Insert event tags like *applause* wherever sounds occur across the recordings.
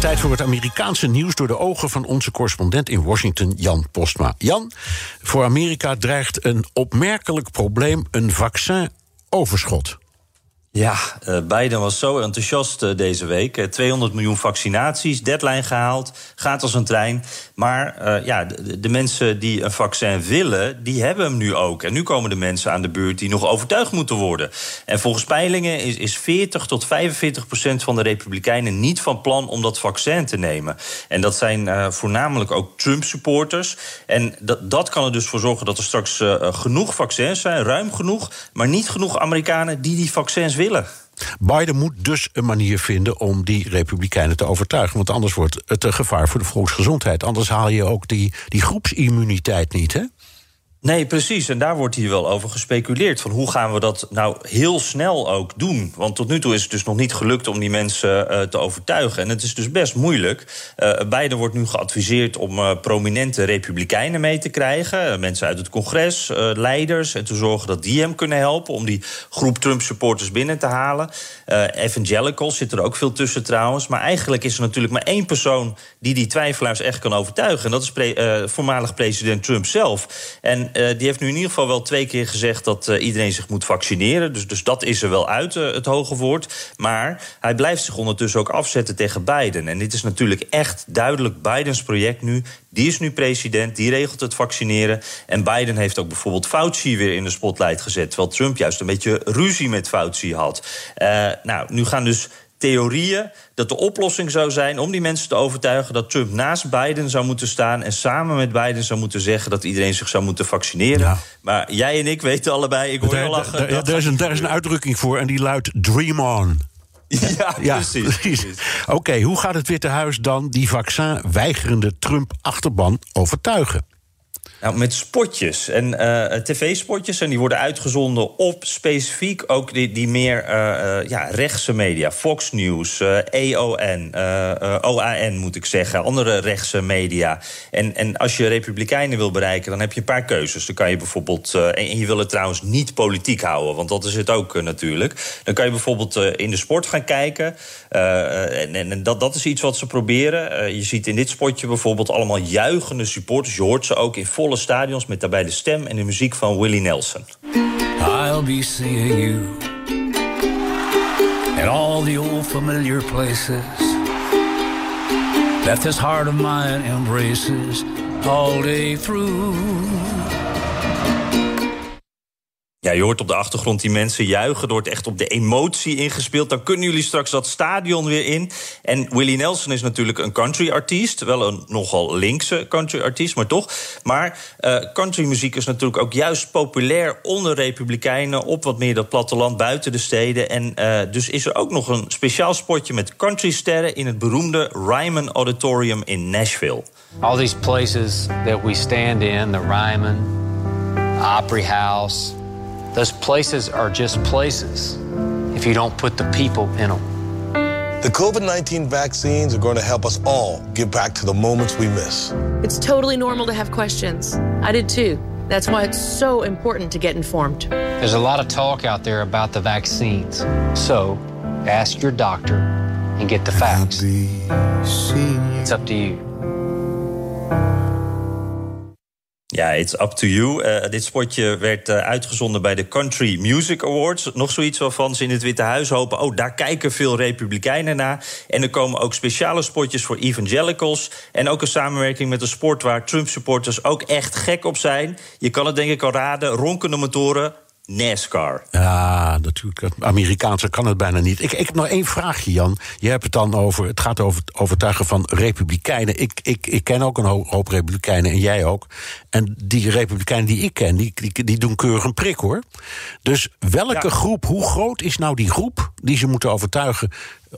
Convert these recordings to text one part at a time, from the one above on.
Tijd voor het Amerikaanse nieuws door de ogen van onze correspondent in Washington, Jan Postma. Jan, voor Amerika dreigt een opmerkelijk probleem: een vaccinoverschot. Ja, uh, Biden was zo enthousiast uh, deze week. Uh, 200 miljoen vaccinaties, deadline gehaald, gaat als een trein. Maar ja, de, mensen die een vaccin willen, die hebben hem nu ook. En nu komen de mensen aan de beurt die nog overtuigd moeten worden. En volgens peilingen is, is 40 tot 45 procent van de Republikeinen niet van plan om dat vaccin te nemen. En dat zijn voornamelijk ook Trump-supporters. En dat, dat kan er dus voor zorgen dat er straks genoeg vaccins zijn, ruim genoeg, maar niet genoeg Amerikanen die die vaccins willen. Biden moet dus een manier vinden om die Republikeinen te overtuigen. Want anders wordt het een gevaar voor de volksgezondheid. Anders haal je ook die, die groepsimmuniteit niet, hè? Nee, precies. En daar wordt hier wel over gespeculeerd. Van hoe gaan we dat nou heel snel ook doen? Want tot nu toe is het dus nog niet gelukt om die mensen uh, te overtuigen. En het is dus best moeilijk. Uh, Biden wordt nu geadviseerd om uh, prominente republikeinen mee te krijgen. mensen uit het congres, leiders. En te zorgen dat die hem kunnen helpen om die groep Trump-supporters binnen te halen. evangelicals zit er ook veel tussen trouwens. Maar eigenlijk is er natuurlijk maar één persoon die die twijfelaars echt kan overtuigen. En dat is voormalig president Trump zelf. En uh, die heeft nu in ieder geval wel twee keer gezegd dat uh, iedereen zich moet vaccineren. Dus, dus dat is er wel uit, uh, het hoge woord. Maar hij blijft zich ondertussen ook afzetten tegen Biden. En dit is natuurlijk echt duidelijk Bidens project nu. Die is nu president, die regelt het vaccineren. En Biden heeft ook bijvoorbeeld Fauci weer in de spotlight gezet. Terwijl Trump juist een beetje ruzie met Fauci had. nou, nu gaan dus theorieën dat de oplossing zou zijn om die mensen te overtuigen dat Trump naast Biden zou moeten staan en samen met Biden zou moeten zeggen dat iedereen zich zou moeten vaccineren. Ja. Maar jij en ik weten allebei, ik hoor je lachen. Daar, daar, is een, daar is een uitdrukking voor en die luidt Dream On. *laughs* Ja, ja, precies. precies. Oké, okay, hoe gaat het Witte Huis dan die vaccin-weigerende Trump-achterban overtuigen? Nou, met spotjes en uh, tv-spotjes. En die worden uitgezonden op specifiek ook die, die meer uh, ja, rechtse media. Fox News, EON, OAN moet ik zeggen. Andere rechtse media. En, en als je Republikeinen wil bereiken, dan heb je een paar keuzes. Dan kan je bijvoorbeeld. en je wil het trouwens niet politiek houden, want dat is het ook natuurlijk. Dan kan je bijvoorbeeld in de sport gaan kijken. en, en dat, dat is iets wat ze proberen. je ziet in dit spotje bijvoorbeeld allemaal juichende supporters. Je hoort ze ook in volle stadions met daarbij de stem en de muziek van Willie Nelson. I'll be seeing you at all the old familiar places that this heart of mine embraces all day through. Je hoort op de achtergrond die mensen juichen. Er wordt echt op de emotie ingespeeld. Dan kunnen jullie straks dat stadion weer in. En Willie Nelson is natuurlijk een country-artiest. Wel een nogal linkse country-artiest, maar toch. Maar uh, countrymuziek is natuurlijk ook juist populair onder republikeinen... op wat meer dat platteland buiten de steden. En uh, dus is er ook nog een speciaal spotje met countrysterren... in het beroemde Ryman Auditorium in Nashville. All these places that we stand in, the Ryman, Opry House... Those places are just places if you don't put the people in them. The COVID 19 vaccines are going to help us all get back to the moments we miss. It's totally normal to have questions. I did too. That's why it's so important to get informed. There's a lot of talk out there about the vaccines. So ask your doctor and get the facts. It's up to you. Ja, it's up to you. Uh, dit spotje werd uh, uitgezonden bij de Country Music Awards. Nog zoiets waarvan ze in het Witte Huis hopen... oh, daar kijken veel republikeinen naar. En er komen ook speciale spotjes voor evangelicals. En ook een samenwerking met een sport waar Trump-supporters ook echt gek op zijn. Je kan het denk ik al raden, ronkende motoren... NASCAR. Ja, natuurlijk. Het Amerikaanse kan het bijna niet. Ik, ik heb nog één vraagje, Jan. Je hebt het dan over. Het gaat over het overtuigen van republikeinen. Ik, ik, ik ken ook een hoop republikeinen en jij ook. En die republikeinen die ik ken, die, die, die doen keurig een prik hoor. Dus welke groep, hoe groot is nou die groep die ze moeten overtuigen?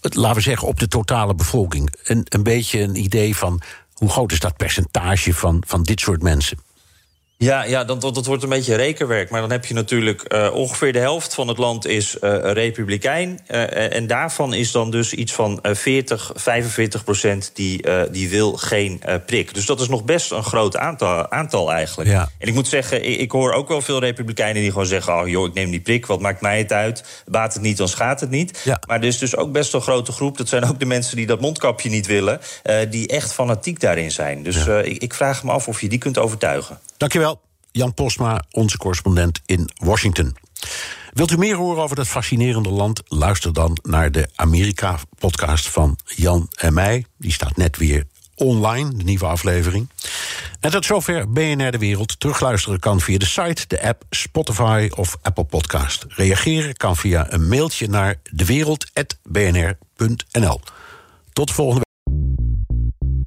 Laten we zeggen, op de totale bevolking. Een, een beetje een idee van hoe groot is dat percentage van, van dit soort mensen? Ja, ja dat, dat, wordt een beetje rekenwerk. Maar dan heb je natuurlijk uh, ongeveer de helft van het land is uh, republikein. Uh, en daarvan is dan dus iets van 40, 45 procent die, die wil geen prik. Dus dat is nog best een groot aantal, aantal eigenlijk. Ja. En ik moet zeggen, ik, ik, hoor ook wel veel republikeinen die gewoon zeggen... oh joh, ik neem die prik, wat maakt mij het uit? Baat het niet, dan schaadt het niet. Ja. Maar er is dus ook best een grote groep... dat zijn ook de mensen die dat mondkapje niet willen... die echt fanatiek daarin zijn. Dus Ja. ik, ik vraag me af of je die kunt overtuigen. Dankjewel, Jan Postma, onze correspondent in Washington. Wilt u meer horen over dat fascinerende land? Luister dan naar de Amerika-podcast van Jan en mij. Die staat net weer online, de nieuwe aflevering. En tot zover BNR De Wereld. Terugluisteren kan via de site, de app, Spotify of Apple Podcast. Reageren kan via een mailtje naar dewereld.bnr.nl. Tot de volgende week.